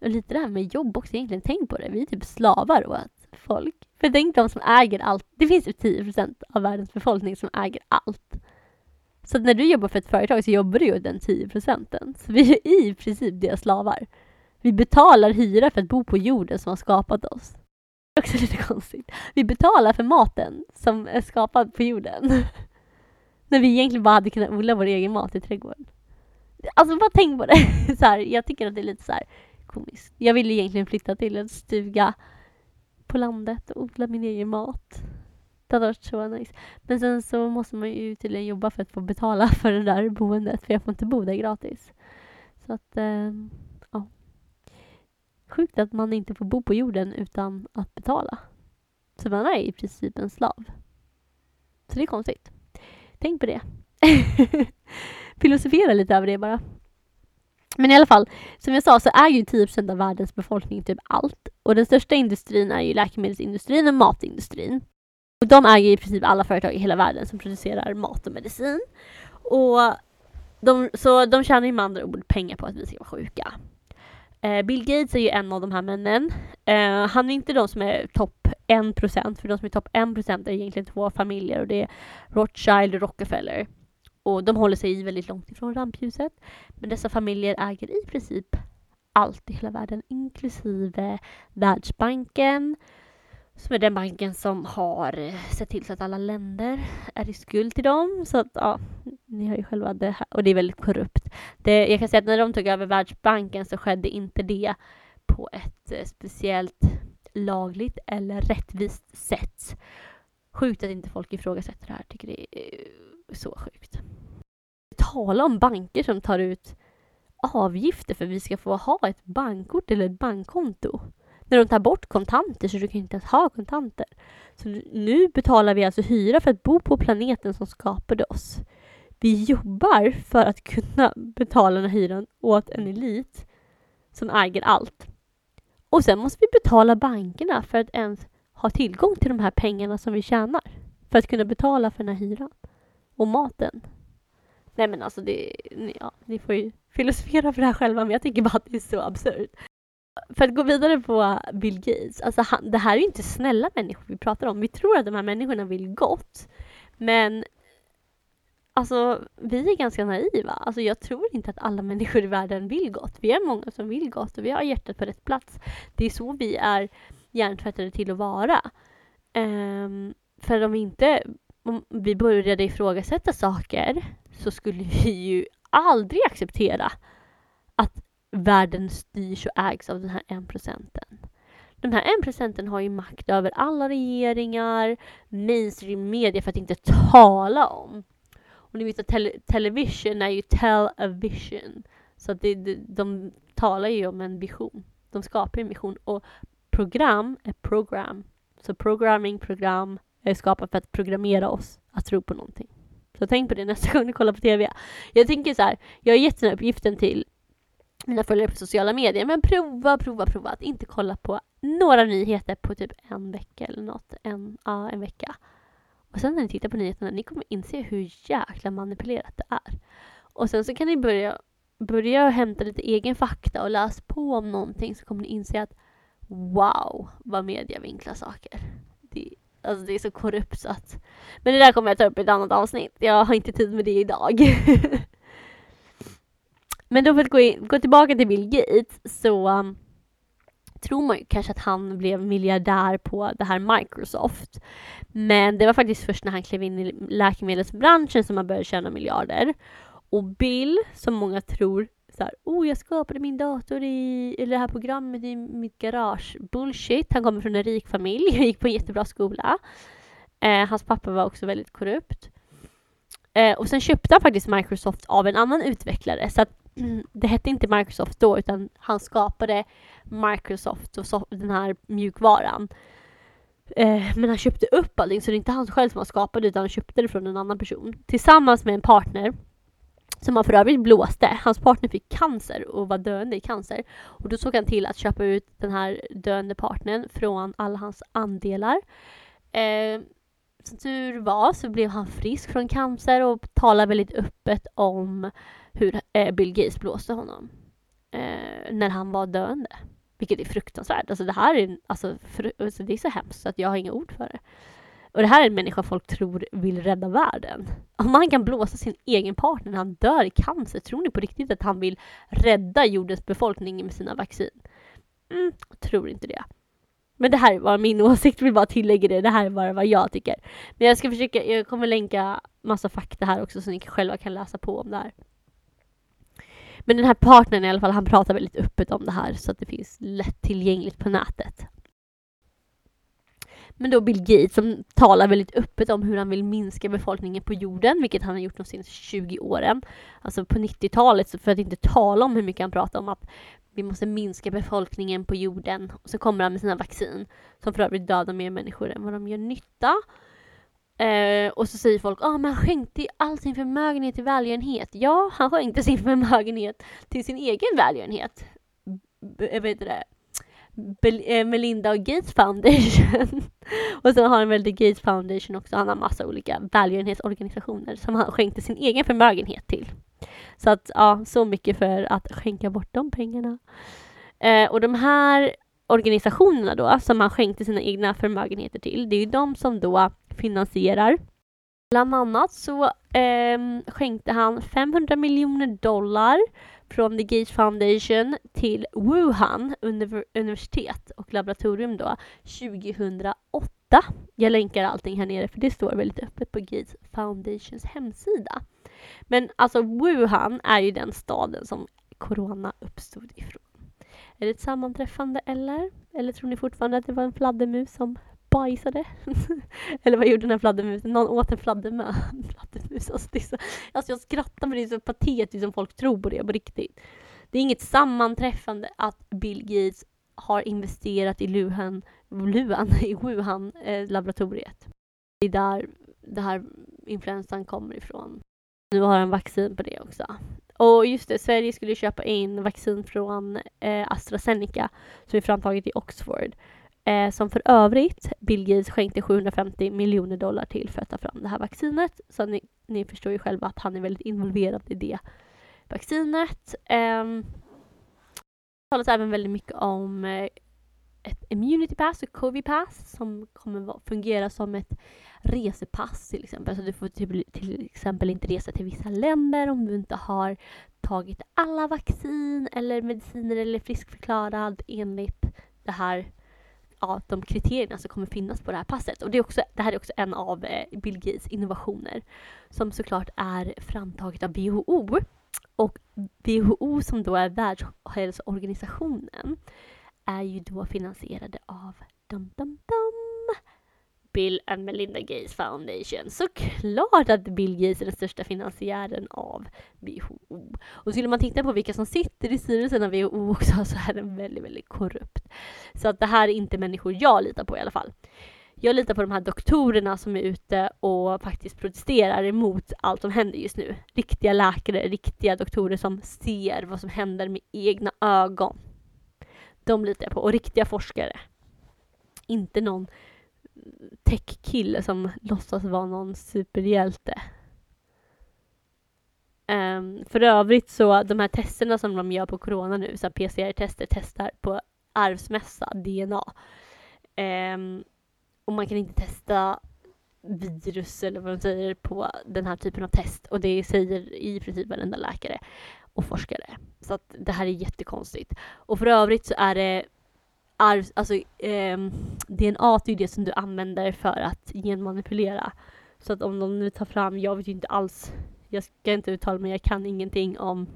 [SPEAKER 1] Och lite det här med jobb också egentligen, tänk på det. Vi är typ slavar åt folk. För tänk de som äger allt. Det finns ju 10 procent av världens befolkning som äger allt. Så när du jobbar för ett företag så jobbar du ju den 10 procenten. Så vi är i princip deras slavar. Vi betalar hyra för att bo på jorden som har skapat oss. Det är också lite konstigt. Vi betalar för maten som är skapad på jorden. *laughs* När vi egentligen bara hade kunnat odla vår egen mat i trädgården. Alltså bara tänk på det. *laughs* Så här, jag tycker att det är lite så här komiskt. Jag vill egentligen flytta till en stuga på landet och odla min egen mat. Det hade varit så nice. Men sen så måste man ju tydligen jobba för att få betala *laughs* för det där boendet för jag får inte bo där gratis. Så att, eh, ja. Sjukt att man inte får bo på jorden utan att betala. Så man är i princip en slav. Så det är konstigt. Tänk på det. *laughs* Filosofera lite över det bara. Men i alla fall, som jag sa så är ju 10% av världens befolkning typ allt. Och den största industrin är ju läkemedelsindustrin och matindustrin. Och de äger i princip alla företag i hela världen som producerar mat och medicin. Och de, så de tjänar ju med andra ord pengar på att vi ska vara sjuka. Eh, Bill Gates är ju en av de här männen. Eh, han är inte de som är topp 1% för de som är topp 1% är egentligen två familjer och det är Rothschild och Rockefeller. Och de håller sig väldigt långt ifrån rampljuset. Men dessa familjer äger i princip allt i hela världen inklusive Världsbanken, som är den banken som har eh, sett till så att alla länder är i skuld till dem. Så att, ja, ni har ju själva det här. Och det är väldigt korrupt. Det, jag kan säga att när de tog över Världsbanken så skedde inte det på ett eh, speciellt lagligt eller rättvist sätt. Sjukt att inte folk ifrågasätter det här. Tycker det är eh, så sjukt. Tala om banker som tar ut avgifter för att vi ska få ha ett bankkort eller ett bankkonto när de tar bort kontanter så du kan inte ens ha kontanter. Så nu betalar vi alltså hyra för att bo på planeten som skapade oss. Vi jobbar för att kunna betala den här hyran åt en elit som äger allt. Och sen måste vi betala bankerna för att ens ha tillgång till de här pengarna som vi tjänar. För att kunna betala för den här hyran. Och maten. Nej men alltså det, ja, ni får ju filosofera för det här själva men jag tycker bara att det är så absurt för att gå vidare på Bill Gates, alltså han, det här är ju inte snälla människor vi pratar om. Vi tror att de här människorna vill gott. Men alltså, vi är ganska naiva. Alltså, jag tror inte att alla människor i världen vill gott. Vi är många som vill gott och vi har hjärtat på rätt plats. Det är så vi är hjärntvättade till att vara. Um, för om vi inte om vi började ifrågasätta saker så skulle vi ju aldrig acceptera att världen styrs och ägs av den här en procenten. Den här en procenten har ju makt över alla regeringar, mainstream media för att inte tala om. Och ni vet att tele television är ju tell a vision. Så att det, de, de talar ju om en vision. De skapar en vision och program är program. Så programming, program är skapad för att programmera oss att tro på någonting. Så tänk på det nästa *laughs* gång ni kollar på TV. Jag tänker så här, jag har gett den här uppgiften till mina följare på sociala medier. Men prova, prova, prova att inte kolla på några nyheter på typ en vecka eller något. En, ja, en vecka. Och sen när ni tittar på nyheterna, ni kommer inse hur jäkla manipulerat det är. Och sen så kan ni börja, börja hämta lite egen fakta och läsa på om någonting så kommer ni inse att wow, vad media vinklar saker. Det, alltså det är så korrupt så att... Men det där kommer jag ta upp i ett annat avsnitt. Jag har inte tid med det idag. *laughs* Men då för att gå, in, gå tillbaka till Bill Gates så um, tror man ju kanske att han blev miljardär på det här Microsoft. Men det var faktiskt först när han klev in i läkemedelsbranschen som han började tjäna miljarder. Och Bill, som många tror så här, oh jag skapade min dator i, eller det här programmet i mitt garage. Bullshit, han kommer från en rik familj, gick på en jättebra skola. Eh, hans pappa var också väldigt korrupt. Eh, och sen köpte han faktiskt Microsoft av en annan utvecklare. Så att *clears throat* det hette inte Microsoft då utan han skapade Microsoft och den här mjukvaran. Eh, men han köpte upp allting så det är inte han själv som har skapat det utan han köpte det från en annan person. Tillsammans med en partner som han för övrigt blåste. Hans partner fick cancer och var döende i cancer. Och då såg han till att köpa ut den här döende partnern från alla hans andelar. Eh, som tur var så blev han frisk från cancer och talade väldigt öppet om hur eh, Bill Gates blåste honom. Eh, när han var döende. Vilket är fruktansvärt. Alltså det här är, alltså, fru, alltså det är så hemskt att jag har inga ord för det. Och det här är en människa folk tror vill rädda världen. Om han kan blåsa sin egen partner när han dör i cancer, tror ni på riktigt att han vill rädda jordens befolkning med sina vaccin? Mm, tror inte det. Men det här var min *laughs* åsikt, vill bara tillägga det. Det här är bara vad jag tycker. Men jag ska försöka, jag kommer länka massa fakta här också så ni själva kan läsa på om det här. Men den här partnern i alla fall, han pratar väldigt öppet om det här så att det finns lättillgängligt på nätet. Men då Bill Gates som talar väldigt öppet om hur han vill minska befolkningen på jorden, vilket han har gjort de senaste 20 åren. Alltså på 90-talet, för att inte tala om hur mycket han pratar om att vi måste minska befolkningen på jorden. Och så kommer han med sina vaccin, som för övrigt dödar mer människor än vad de gör nytta. Eh, och så säger folk, att ah, men han skänkte all sin förmögenhet till välgörenhet. Ja, han skänkte sin förmögenhet till sin egen välgörenhet. B vet det? Eh, Melinda och Gates Foundation. *laughs* och sen har han väl The Gates Foundation också. Han har massa olika välgörenhetsorganisationer som han skänkte sin egen förmögenhet till. Så att ja, så mycket för att skänka bort de pengarna. Eh, och de här organisationerna då, som han skänkte sina egna förmögenheter till, det är ju de som då finansierar. Bland annat så eh, skänkte han 500 miljoner dollar från The Gates Foundation till Wuhan universitet och laboratorium då 2008. Jag länkar allting här nere för det står väldigt öppet på Gates Foundations hemsida. Men alltså Wuhan är ju den staden som corona uppstod ifrån. Är det ett sammanträffande eller? Eller tror ni fortfarande att det var en fladdermus som bajsade? *laughs* Eller vad gjorde den här fladdermusen? Någon åt en fladdermö. *laughs* fladdermus. Alltså, det är så, alltså jag skrattar men det är så patetiskt som folk tror på det på riktigt. Det är inget sammanträffande att Bill Gates har investerat i Luhan, Luhan *laughs* i Wuhan eh, laboratoriet. Det är där det här influensan kommer ifrån. Nu har han vaccin på det också. Och just det, Sverige skulle köpa in vaccin från eh, AstraZeneca som är framtaget i Oxford. Eh, som för övrigt Bill Gates skänkte 750 miljoner dollar till för att ta fram det här vaccinet. Så ni, ni förstår ju själva att han är väldigt involverad i det vaccinet. Eh, det talas även väldigt mycket om eh, ett immunity pass och covid pass som kommer fungera som ett resepass till exempel. Så du får typ, till exempel inte resa till vissa länder om du inte har tagit alla vaccin eller mediciner eller friskförklarad enligt det här ja, de kriterierna som kommer finnas på det här passet. Och det, är också, det här är också en av eh, Bill Gates innovationer som såklart är framtaget av WHO. Och WHO som då är Världshälsoorganisationen är ju då finansierade av dum, dum, dum, Bill and Melinda Gates Foundation. Såklart att Bill Gates är den största finansiären av WHO. Och skulle man titta på vilka som sitter i styrelsen av WHO också *laughs* så är den väldigt, väldigt korrupt. Så att det här är inte människor jag litar på i alla fall. Jag litar på de här doktorerna som är ute och faktiskt protesterar emot allt som händer just nu. Riktiga läkare, riktiga doktorer som ser vad som händer med egna ögon. De litar jag på. Och riktiga forskare. Inte någon tech-kille som låtsas vara någon superhjälte. Um, för övrigt så, de här testerna som de gör på corona nu, så PCR-tester, testar på arvsmässa, DNA. Um, ehm, och man kan inte testa virus eller vad de säger på den här typen av test och det säger i princip varenda läkare och forskare. Så att det här är jättekonstigt. Och för övrigt så är det arv, alltså eh, DNA är ju det som du använder för att genmanipulera. Så att om de nu tar fram, jag vet ju inte alls, jag ska inte uttala mig, jag kan ingenting om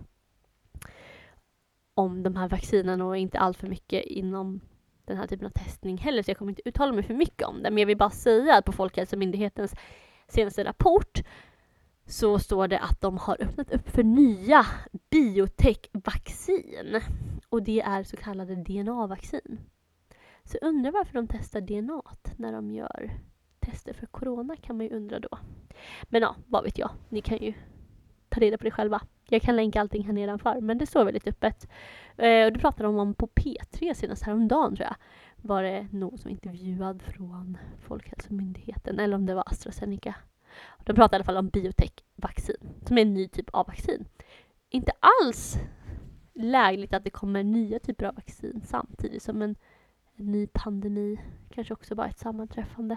[SPEAKER 1] om de här vaccinen och inte allt för mycket inom den här typen av testning heller, så jag kommer inte uttala mig för mycket om det. Men jag vill bara säga att på Folkhälsomyndighetens senaste rapport så står det att de har öppnat upp för nya biotech-vaccin. Och det är så kallade DNA-vaccin. Så undrar varför de testar DNA när de gör tester för corona kan man ju undra då. Men ja, vad vet jag. Ni kan ju ta reda på det själva. Jag kan länka allting här nedanför, men det står väldigt öppet. Eh, och det pratade de om på P3 senast häromdagen tror jag. Var det någon som intervjuad från Folkhälsomyndigheten, eller om det var AstraZeneca. De pratar i alla fall om biotech-vaccin, som är en ny typ av vaccin. Inte alls lägligt att det kommer nya typer av vaccin samtidigt som en, en ny pandemi. Kanske också bara ett sammanträffande.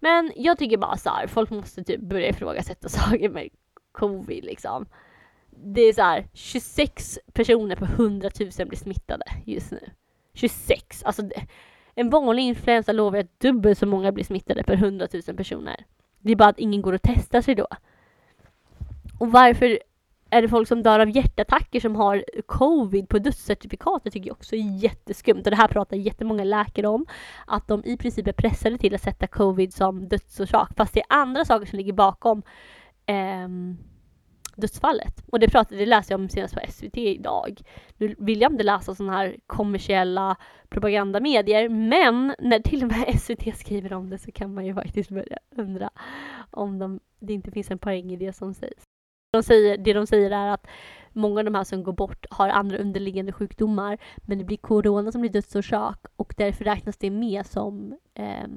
[SPEAKER 1] Men jag tycker bara så här, folk måste typ börja ifrågasätta *laughs* saker med covid liksom. Det är så här, 26 personer på 100 000 blir smittade just nu. 26! Alltså en vanlig influensa lovar att dubbelt så många blir smittade per 100 000 personer. Det är bara att ingen går och testar sig då. Och varför är det folk som dör av hjärtattacker som har covid på dödscertifikatet tycker jag också är jätteskumt. Och det här pratar jättemånga läkare om. Att de i princip är pressade till att sätta covid som dödsorsak. Fast det är andra saker som ligger bakom eh, dödsfallet. Och det, pratade, det läste jag om senast på SVT idag. Nu vill jag inte läsa sådana här kommersiella propagandamedier, men när till och med *laughs* SVT skriver om det så kan man ju faktiskt börja undra om de, det inte finns en poäng i det som sägs. De säger, det de säger är att många av de här som går bort har andra underliggande sjukdomar, men det blir corona som blir dödsorsak och därför räknas det med som eh,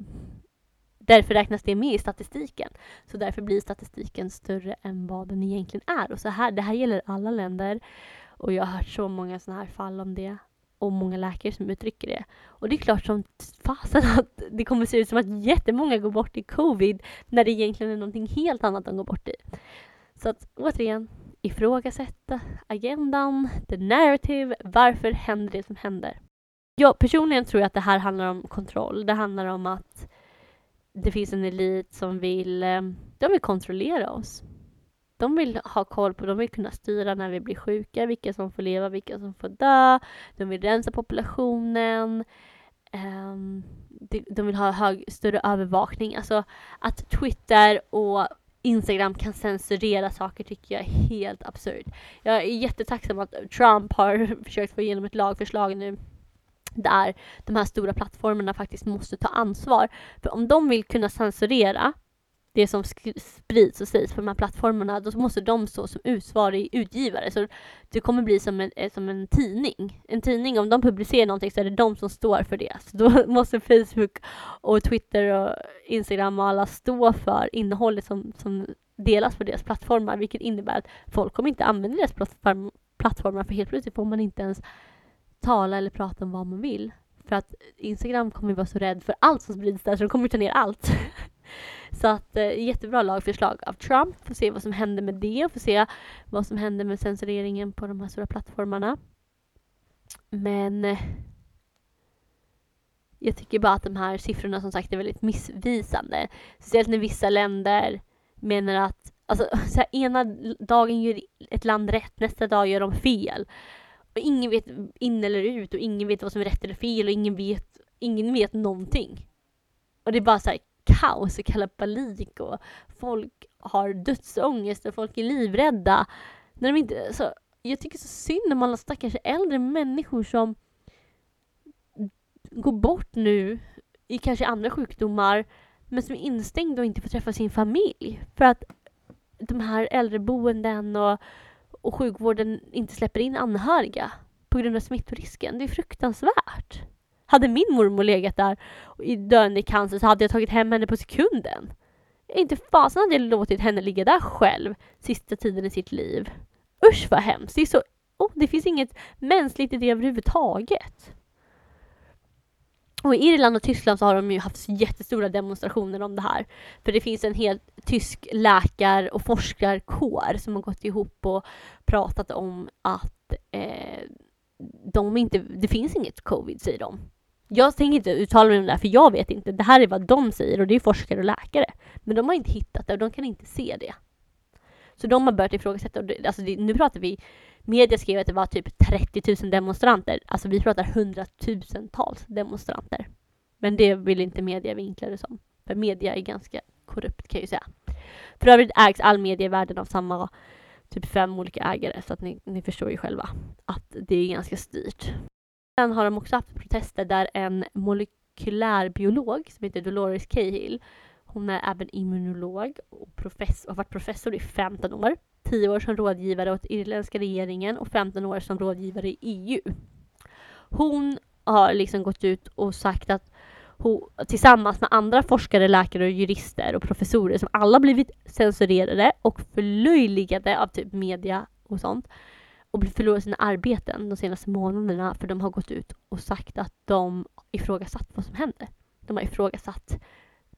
[SPEAKER 1] Därför räknas det med i statistiken. Så därför blir statistiken större än vad den egentligen är. Och så här, det här gäller alla länder. Och jag har hört så många sådana här fall om det. Och många läkare som uttrycker det. Och det är klart som fasen att det kommer se ut som att jättemånga går bort i covid när det egentligen är någonting helt annat de går bort i. Så att återigen, ifrågasätta agendan, the narrative, varför händer det som händer? Jag personligen tror jag att det här handlar om kontroll. Det handlar om att det finns en elit som vill, eh, de vill kontrollera oss. De vill ha koll på, de vill kunna styra när vi blir sjuka, vilka som får leva, vilka som får dö. De vill rensa populationen. Ehm, de vill ha hög, större övervakning. Alltså att Twitter och Instagram kan censurera saker tycker jag är helt absurt. Jag är jättetacksam att Trump har *laughs* försökt få igenom ett lagförslag nu där de här stora plattformarna faktiskt måste ta ansvar. För om de vill kunna censurera det som sprids och sägs på de här plattformarna, då måste de stå som utsvarig utgivare. Så det kommer bli som en, eh, som en tidning. En tidning, om de publicerar någonting så är det de som står för det. Så då *laughs* måste Facebook och Twitter och Instagram och alla stå för innehållet som, som delas på deras plattformar, vilket innebär att folk kommer inte använda deras plattform, plattformar för helt plötsligt får man inte ens tala eller prata om vad man vill. För att Instagram kommer vara så rädd för allt som sprids där så de kommer ta ner allt. *laughs* så att eh, jättebra lagförslag av Trump. Får se vad som händer med det. Får se vad som händer med censureringen på de här stora plattformarna. Men eh, jag tycker bara att de här siffrorna som sagt är väldigt missvisande. Speciellt när vissa länder menar att Alltså, *laughs* så här, ena dagen gör ett land rätt, nästa dag gör de fel. Och ingen vet in eller ut och ingen vet vad som är rätt eller fel och ingen vet, ingen vet någonting. Och det är bara så här kaos och kalabalik och folk har dödsångest och folk är livrädda. När de inte, så, jag tycker så synd om alla stackars äldre människor som går bort nu i kanske andra sjukdomar men som är instängda och inte får träffa sin familj. För att de här äldreboenden och och sjukvården inte släpper in anhöriga på grund av smittorisken. Det är fruktansvärt. Hade min mormor legat där i döende i cancer så hade jag tagit hem henne på sekunden. Inte fasen hade jag låtit henne ligga där själv sista tiden i sitt liv. Usch vad hemskt. Det, är så, oh, det finns inget mänskligt i det överhuvudtaget. Och i Irland och Tyskland så har de ju haft jättestora demonstrationer om det här. För det finns en helt tysk läkar och forskarkår som har gått ihop och pratat om att eh, de inte, det finns inget covid, säger de. Jag tänker inte uttala mig om det här, för jag vet inte. Det här är vad de säger och det är forskare och läkare. Men de har inte hittat det och de kan inte se det. Så de har börjat ifrågasätta. Alltså det, nu pratar vi Media skrev att det var typ 30 000 demonstranter. Alltså vi pratar hundratusentals demonstranter. Men det vill inte media vinkla det som. För media är ganska korrupt kan jag ju säga. För övrigt ägs all media i världen av samma typ fem olika ägare så att ni, ni förstår ju själva att det är ganska styrt. Sen har de också haft protester där en molekylärbiolog som heter Dolores Cahill hon är även immunolog och professor, har varit professor i 15 år 10 år som rådgivare åt irländska regeringen och 15 år som rådgivare i EU. Hon har liksom gått ut och sagt att hon, tillsammans med andra forskare, läkare och jurister och professorer som alla blivit censurerade och förlöjligade av typ media och sånt och förlorat sina arbeten de senaste månaderna för de har gått ut och sagt att de ifrågasatt vad som händer. De har ifrågasatt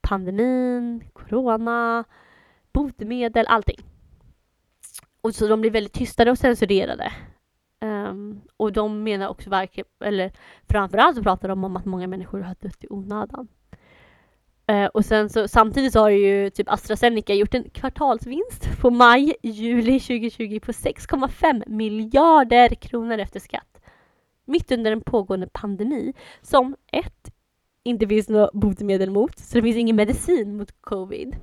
[SPEAKER 1] pandemin, corona, botemedel, allting. Och så de blir väldigt tystade och censurerade. Um, och de menar också verkligen, eller framförallt så pratar de om att många människor har dött i onödan. Uh, och sen så samtidigt så har ju typ AstraZeneca gjort en kvartalsvinst på maj-juli 2020 på 6,5 miljarder kronor efter skatt. Mitt under en pågående pandemi som ett inte finns något botemedel mot, så det finns ingen medicin mot covid.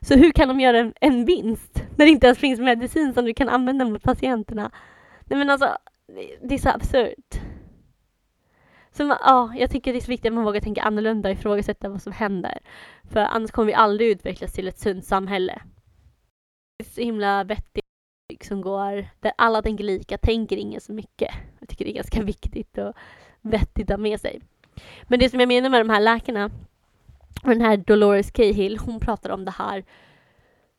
[SPEAKER 1] Så hur kan de göra en, en vinst när det inte ens finns medicin som du kan använda mot patienterna? Nej men alltså, det är så absurt. Så ja, jag tycker det är så viktigt att man vågar tänka annorlunda och ifrågasätta vad som händer. För annars kommer vi aldrig utvecklas till ett sunt samhälle. Det är så himla vettigt som går, där alla tänker lika, tänker ingen så mycket. Jag tycker det är ganska *laughs* viktigt och vettigt att ha med sig. Men det som jag menar med de här läkarna, och den här Dolores Cahill, hon pratar om det här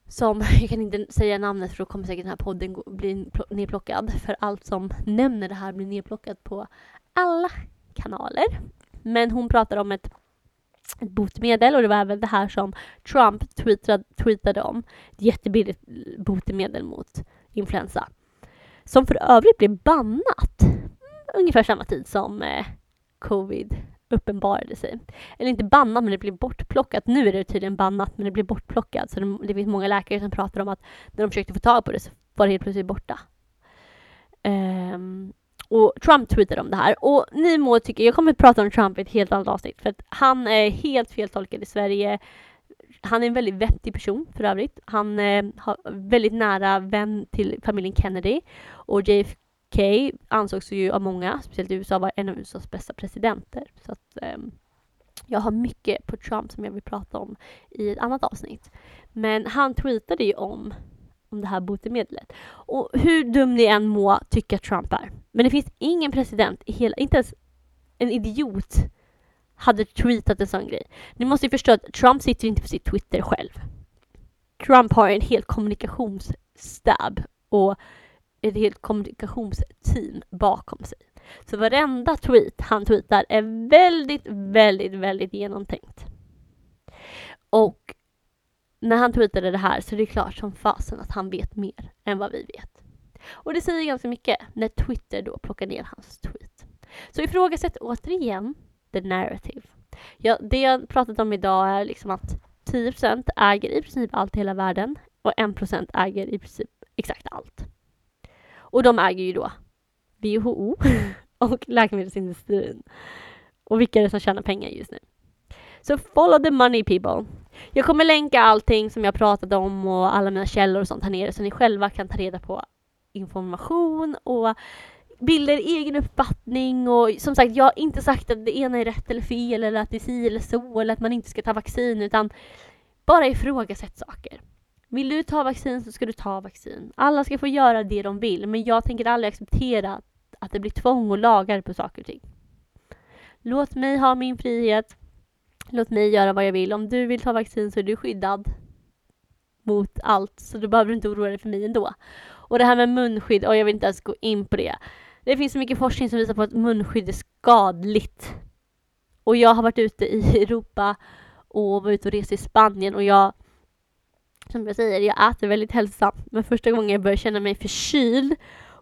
[SPEAKER 1] som, jag kan inte säga namnet för då kommer säkert den här podden bli nedplockad. För allt som nämner det här blir nedplockat på alla kanaler. Men hon pratar om ett, ett botemedel och det var även det här som Trump tweetade, tweetade om. Ett jättebilligt botemedel mot influensa. Som för övrigt blev bannat ungefär samma tid som eh, covid uppenbarade sig. Eller inte bannat, men det blev bortplockat. Nu är det tydligen bannat, men det blev bortplockat. Så det, det finns många läkare som pratar om att när de försökte få tag på det så var det helt plötsligt borta. Um, och Trump tweetade om det här. Och ni må tycka, jag kommer att prata om Trump i ett helt annat avsnitt, för att han är helt feltolkad i Sverige. Han är en väldigt vettig person för övrigt. Han eh, har väldigt nära vän till familjen Kennedy och JFK Kay ansågs ju av många, speciellt i USA, vara en av USAs bästa presidenter. Så att, um, jag har mycket på Trump som jag vill prata om i ett annat avsnitt. Men han tweetade ju om, om det här botemedlet. Och hur dum ni än må tycka Trump är, men det finns ingen president i hela, inte ens en idiot hade tweetat en sån grej. Ni måste ju förstå att Trump sitter inte på sitt Twitter själv. Trump har en hel kommunikationsstab och ett helt kommunikationsteam bakom sig. Så varenda tweet han tweetar är väldigt, väldigt, väldigt genomtänkt. Och när han tweetade det här så är det klart som fasen att han vet mer än vad vi vet. Och det säger ganska mycket när Twitter då plockar ner hans tweet. Så ifrågasätt återigen the narrative. Ja, det jag pratat om idag är liksom att 10% äger i princip allt i hela världen och 1% äger i princip exakt allt. Och de äger ju då WHO *laughs* och läkemedelsindustrin. Och vilka är det som tjänar pengar just nu? Så follow the money people. Jag kommer länka allting som jag pratat om och alla mina källor och sånt här nere så ni själva kan ta reda på information och bilder egen uppfattning och som sagt, jag har inte sagt att det ena är rätt eller fel eller att det är si eller så eller att man inte ska ta vaccin utan bara ifrågasätt saker. Vill du ta vaccin så ska du ta vaccin. Alla ska få göra det de vill, men jag tänker aldrig acceptera att det blir tvång och lagar på saker och ting. Låt mig ha min frihet. Låt mig göra vad jag vill. Om du vill ta vaccin så är du skyddad mot allt, så då behöver du inte oroa dig för mig ändå. Och det här med munskydd, och jag vill inte ens gå in på det. Det finns så mycket forskning som visar på att munskydd är skadligt. Och jag har varit ute i Europa och var ute och rest i Spanien och jag som jag säger, jag äter väldigt hälsosamt. Men första gången jag började känna mig förkyld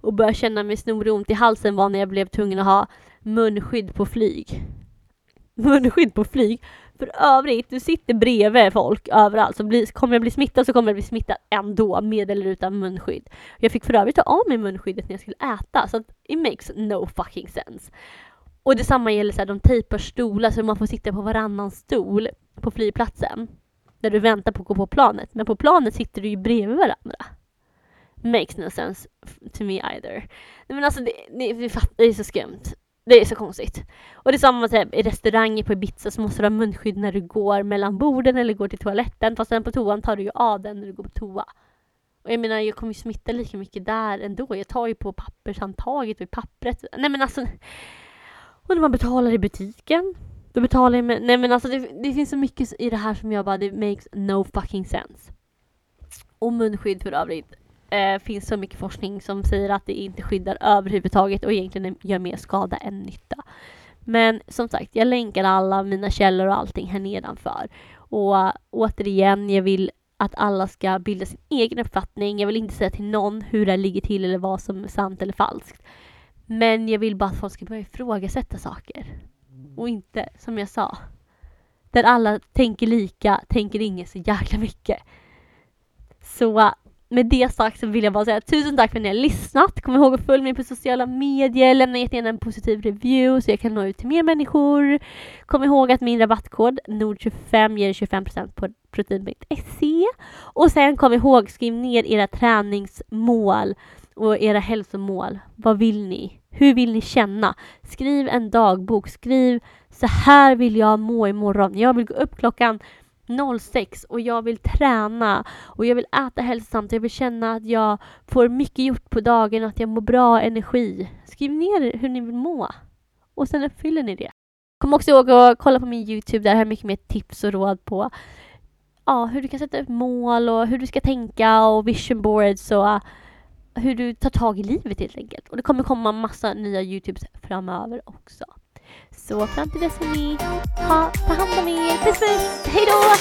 [SPEAKER 1] och började känna mig snorig ont i halsen var när jag blev tvungen att ha munskydd på flyg. *laughs* Munskydd på flyg. För övrigt, du sitter bredvid folk överallt, så bli, kommer jag bli smittad så kommer jag bli smittad ändå, med eller utan munskydd. Jag fick för övrigt ta av mig munskyddet när jag skulle äta, så it makes no fucking sense. Och detsamma gäller så här, de tejpar stolar så man får sitta på varannan stol på flygplatsen när du väntar på att gå på planet. Men på planet sitter du ju bredvid varandra. Makes no sense to me either. Men alltså det, det, det är så skumt. Det är så konstigt. Och det är samma typ, i restauranger på Ibiza så måste du ha munskydd när du går mellan borden eller går till toaletten. Fast sen på toan tar du ju av den när du går på toa. Och jag menar, jag kommer ju smitta lika mycket där ändå. Jag tar ju på pappershandtaget och i pappret. Nej men alltså. Och när man betalar i butiken. Då betalar jag med, nej men alltså det, det finns så mycket i det här som jag bara, det makes no fucking sense. Och munskydd för övrigt. Eh, finns så mycket forskning som säger att det inte skyddar överhuvudtaget och egentligen gör mer skada än nytta. Men som sagt, jag länkar alla mina källor och allting här nedanför. Och uh, återigen, jag vill att alla ska bilda sin egen uppfattning. Jag vill inte säga till någon hur det ligger till eller vad som är sant eller falskt. Men jag vill bara att folk ska börja ifrågasätta saker. Och inte, som jag sa, där alla tänker lika, tänker ingen så jäkla mycket. Så med det sagt så vill jag bara säga tusen tack för att ni har lyssnat. Kom ihåg att följa mig på sociala medier, lämna jättegärna en positiv review så jag kan nå ut till mer människor. Kom ihåg att min rabattkod NORD25 ger 25% på protein.se. Och sen kom ihåg, skriv ner era träningsmål och era hälsomål. Vad vill ni? Hur vill ni känna? Skriv en dagbok. Skriv så här vill jag må imorgon. Jag vill gå upp klockan 06 och jag vill träna och jag vill äta hälsosamt. Jag vill känna att jag får mycket gjort på dagen och att jag mår bra energi. Skriv ner hur ni vill må och sen uppfyller ni det. Kom också ihåg att kolla på min Youtube, där har jag mycket mer tips och råd på ja, hur du kan sätta upp mål och hur du ska tänka och vision boards och hur du tar tag i livet helt enkelt. Och det kommer komma massa nya Youtubes framöver också. Så fram till dess hörni, ha, ta hand om er. Puss puss, hejdå!